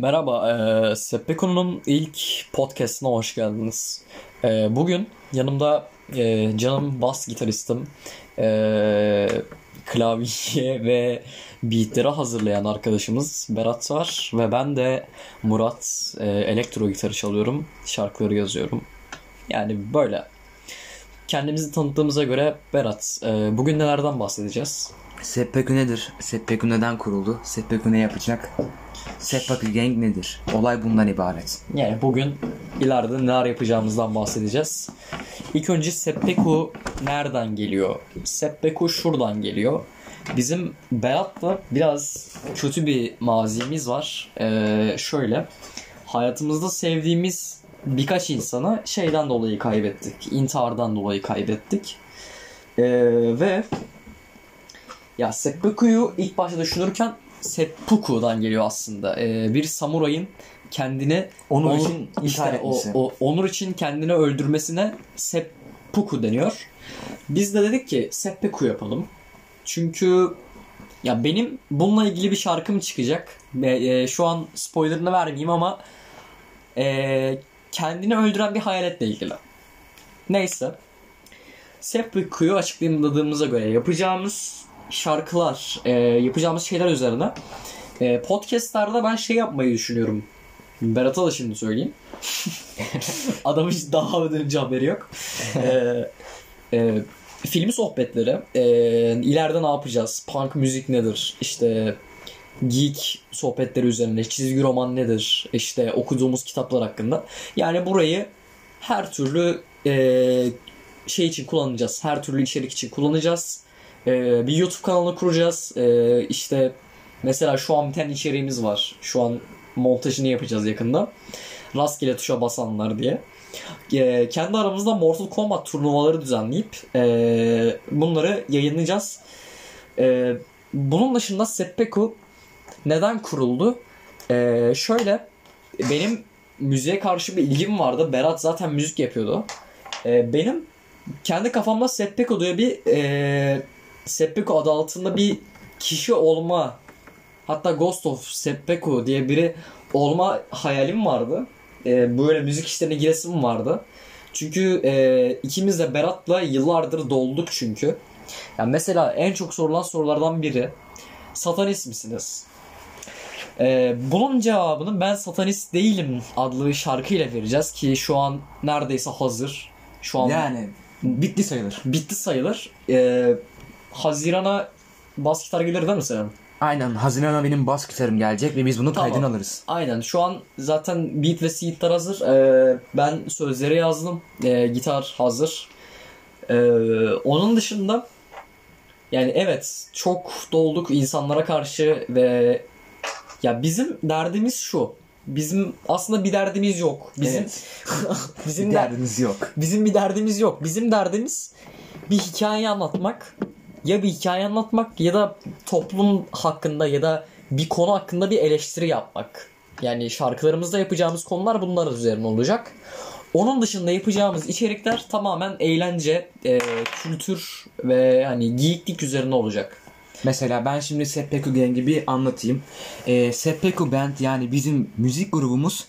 Merhaba, e, Seppeko'nun ilk podcastına hoş geldiniz. E, bugün yanımda e, canım bas gitaristim, e, klavye ve beatleri hazırlayan arkadaşımız Berat var ve ben de Murat e, elektro gitarı çalıyorum, şarkıları yazıyorum. Yani böyle. Kendimizi tanıttığımıza göre Berat, e, bugün nelerden bahsedeceğiz? Seppeku nedir? Seppeku neden kuruldu? Seppeku ne yapacak? Seppeku Gang nedir? Olay bundan ibaret. Yani bugün ileride neler yapacağımızdan bahsedeceğiz. İlk önce Seppeku nereden geliyor? Seppeku şuradan geliyor. Bizim Berat'la biraz kötü bir mazimiz var. Ee, şöyle, hayatımızda sevdiğimiz birkaç insanı şeyden dolayı kaybettik. İntihardan dolayı kaybettik. Ee, ve ya Seppuku'yu ilk başta düşünürken Seppuku'dan geliyor aslında. Ee, bir samurayın kendini Onur için intihar işte o, etmesi. o onur için kendini öldürmesine seppuku deniyor. Biz de dedik ki seppuku yapalım. Çünkü ya benim bununla ilgili bir şarkım çıkacak. Ve, e, şu an spoilerını vermeyeyim ama e, kendini öldüren bir hayaletle ilgili. Neyse. Seppuku'yu açıkladığımıza göre yapacağımız şarkılar, e, yapacağımız şeyler üzerine e, podcastlerde ben şey yapmayı düşünüyorum. Berat'a da şimdi söyleyeyim. Adamın hiç daha önce haberi yok. e, e, film sohbetleri. E, ileride ne yapacağız? Punk müzik nedir? İşte geek sohbetleri üzerine, çizgi roman nedir? İşte okuduğumuz kitaplar hakkında. Yani burayı her türlü e, şey için kullanacağız. Her türlü içerik için kullanacağız. E, bir YouTube kanalı kuracağız. E, işte mesela şu an bir tane içeriğimiz var. Şu an montajını yapacağız yakında. Rastgele tuşa basanlar diye. E, kendi aramızda Mortal Kombat turnuvaları düzenleyip e, bunları yayınlayacağız. E, bunun dışında Seppeku neden kuruldu? E, şöyle benim müziğe karşı bir ilgim vardı. Berat zaten müzik yapıyordu. E, benim kendi kafamda Seppeku diye bir e, Seppeku adı altında bir kişi olma hatta Ghost of Seppeku diye biri olma hayalim vardı. E, böyle müzik işlerine giresim vardı. Çünkü e, ikimiz de Berat'la yıllardır dolduk çünkü. Yani mesela en çok sorulan sorulardan biri satanist misiniz? E, bunun cevabını ben satanist değilim adlı şarkıyla vereceğiz ki şu an neredeyse hazır. Şu an Yani bitti sayılır. bitti sayılır. E, Haziran'a bas gitar gelir değil mi senin? Aynen Haziran'a benim bas gitarım gelecek ve biz bunun Tamam. kaydını alırız. Aynen şu an zaten beat ve seedler hazır. Ee, ben sözleri yazdım. Ee, gitar hazır. Ee, onun dışında yani evet çok dolduk insanlara karşı ve ya bizim derdimiz şu. Bizim aslında bir derdimiz yok. Bizim Evet. bizim Bir der- derdiniz yok. Bizim bir derdimiz yok. Bizim derdimiz bir hikaye anlatmak. Ya bir hikaye anlatmak ya da toplum hakkında ya da bir konu hakkında bir eleştiri yapmak. Yani şarkılarımızda yapacağımız konular bunlar üzerine olacak. Onun dışında yapacağımız içerikler tamamen eğlence, e, kültür ve hani geeklik üzerine olacak. Mesela ben şimdi Seppeku Gang'i bir anlatayım. Ee, Seppeku Band yani bizim müzik grubumuz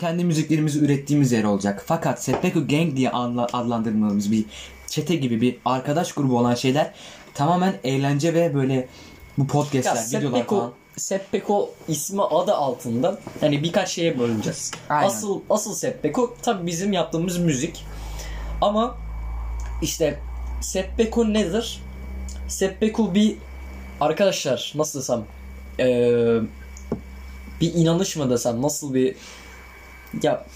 kendi müziklerimizi ürettiğimiz yer olacak. Fakat Seppeku Gang diye adlandırmamız bir çete gibi bir arkadaş grubu olan şeyler tamamen eğlence ve böyle bu Ya podcastler, videolar falan. Seppeko, Seppeko ismi adı altında hani birkaç şeye bölüneceğiz. Aynen. Asıl asıl Seppeko tabii bizim yaptığımız müzik. Ama işte Seppeko nedir? Seppeko bir arkadaşlar nasıl desem eee, bir inanış mı desem nasıl bir ya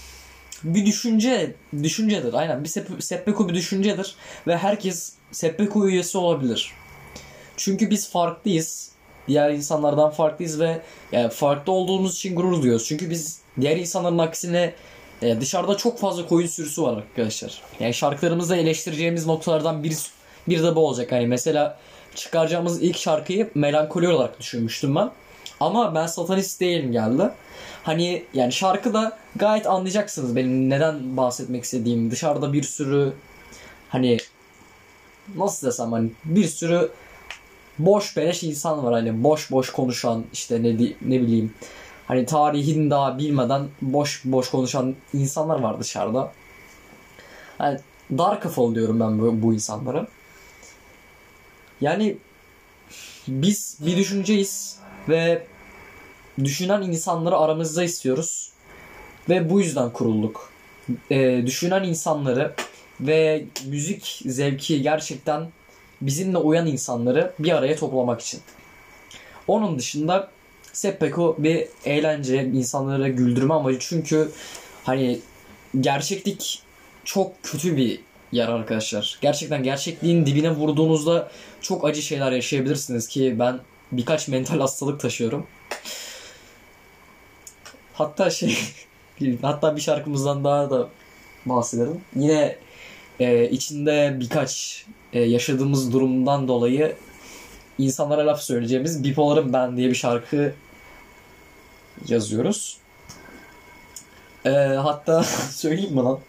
bir düşünce düşüncedir aynen bir Sepp- Seppeko bir düşüncedir ve herkes Seppeko üyesi olabilir. Çünkü biz farklıyız. Diğer insanlardan farklıyız ve yani farklı olduğumuz için gurur duyuyoruz. Çünkü biz diğer insanların aksine e, dışarıda çok fazla koyun sürüsü var arkadaşlar. Yani şarkılarımızda eleştireceğimiz noktalardan bir, bir de bu olacak. Hani mesela çıkaracağımız ilk şarkıyı melankoli olarak düşünmüştüm ben. Ama ben satanist değilim geldi. Hani yani şarkıda gayet anlayacaksınız benim neden bahsetmek istediğim. Dışarıda bir sürü hani nasıl desem hani bir sürü boş beleş insan var hani boş boş konuşan işte ne ne bileyim hani tarihini daha bilmeden boş boş konuşan insanlar var dışarıda. Yani dar kafalı diyorum ben bu, bu insanlara. Yani biz bir düşünceyiz ve düşünen insanları aramızda istiyoruz. Ve bu yüzden kurulduk. Ee, düşünen insanları ve müzik zevki gerçekten bizimle uyan insanları bir araya toplamak için. Onun dışında Seppeko bir eğlence, insanları güldürme amacı. Çünkü hani gerçeklik çok kötü bir yer arkadaşlar. Gerçekten gerçekliğin dibine vurduğunuzda çok acı şeyler yaşayabilirsiniz ki ben birkaç mental hastalık taşıyorum. Hatta şey hatta bir şarkımızdan daha da bahsedelim. Yine e, içinde birkaç e, yaşadığımız durumdan dolayı insanlara laf söyleyeceğimiz Bipolarım Ben diye bir şarkı yazıyoruz. E, hatta söyleyeyim mi lan?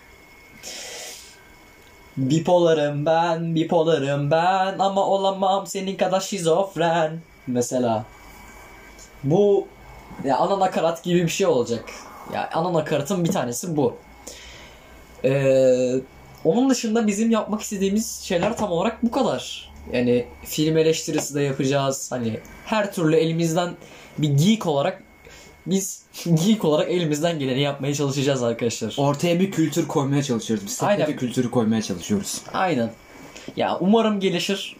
Bipolarım ben, bipolarım ben ama olamam senin kadar şizofren. Mesela. Bu ya ana nakarat gibi bir şey olacak. Ya ana nakaratın bir tanesi bu. Ee, onun dışında bizim yapmak istediğimiz şeyler tam olarak bu kadar. Yani film eleştirisi de yapacağız. Hani her türlü elimizden bir geek olarak biz geek olarak elimizden geleni yapmaya çalışacağız arkadaşlar. Ortaya bir kültür koymaya çalışıyoruz. Biz Aynen. Kültürü koymaya çalışıyoruz. Aynen. Ya umarım gelişir.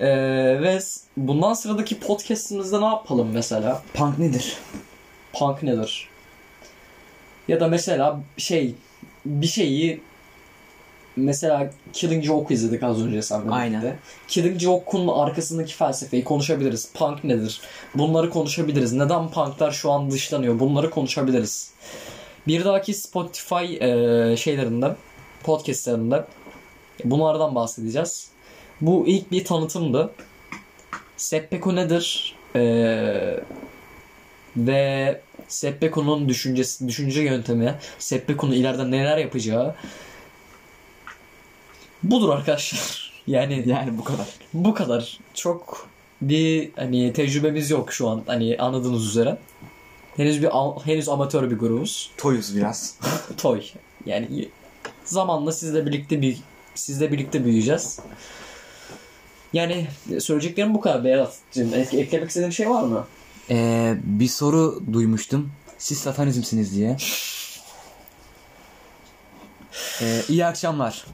Ee, ve bundan sıradaki podcast'imizde ne yapalım mesela? Punk nedir? Punk nedir? Ya da mesela şey bir şeyi mesela Killing Joke izledik az önce sen. Aynen. Killing Joke'un arkasındaki felsefeyi konuşabiliriz. Punk nedir? Bunları konuşabiliriz. Neden punklar şu an dışlanıyor? Bunları konuşabiliriz. Bir dahaki Spotify e, şeylerinde, podcastlerinde bunlardan bahsedeceğiz. Bu ilk bir tanıtımdı. Seppeko nedir? Ee, ve Seppeko'nun düşüncesi, düşünce yöntemi, Seppeko'nun ileride neler yapacağı budur arkadaşlar. Yani Yani bu kadar. bu kadar. Çok bir hani tecrübemiz yok şu an hani anladığınız üzere. Henüz bir henüz amatör bir grubuz. Toyuz biraz. Toy. Yani zamanla sizle birlikte bir sizle birlikte büyüyeceğiz. Yani söyleyeceklerim bu kadar Berat'cığım. Ek- eklemek istediğin bir şey var mı? Ee, bir soru duymuştum. Siz satanizmsiniz diye. Ee, iyi akşamlar.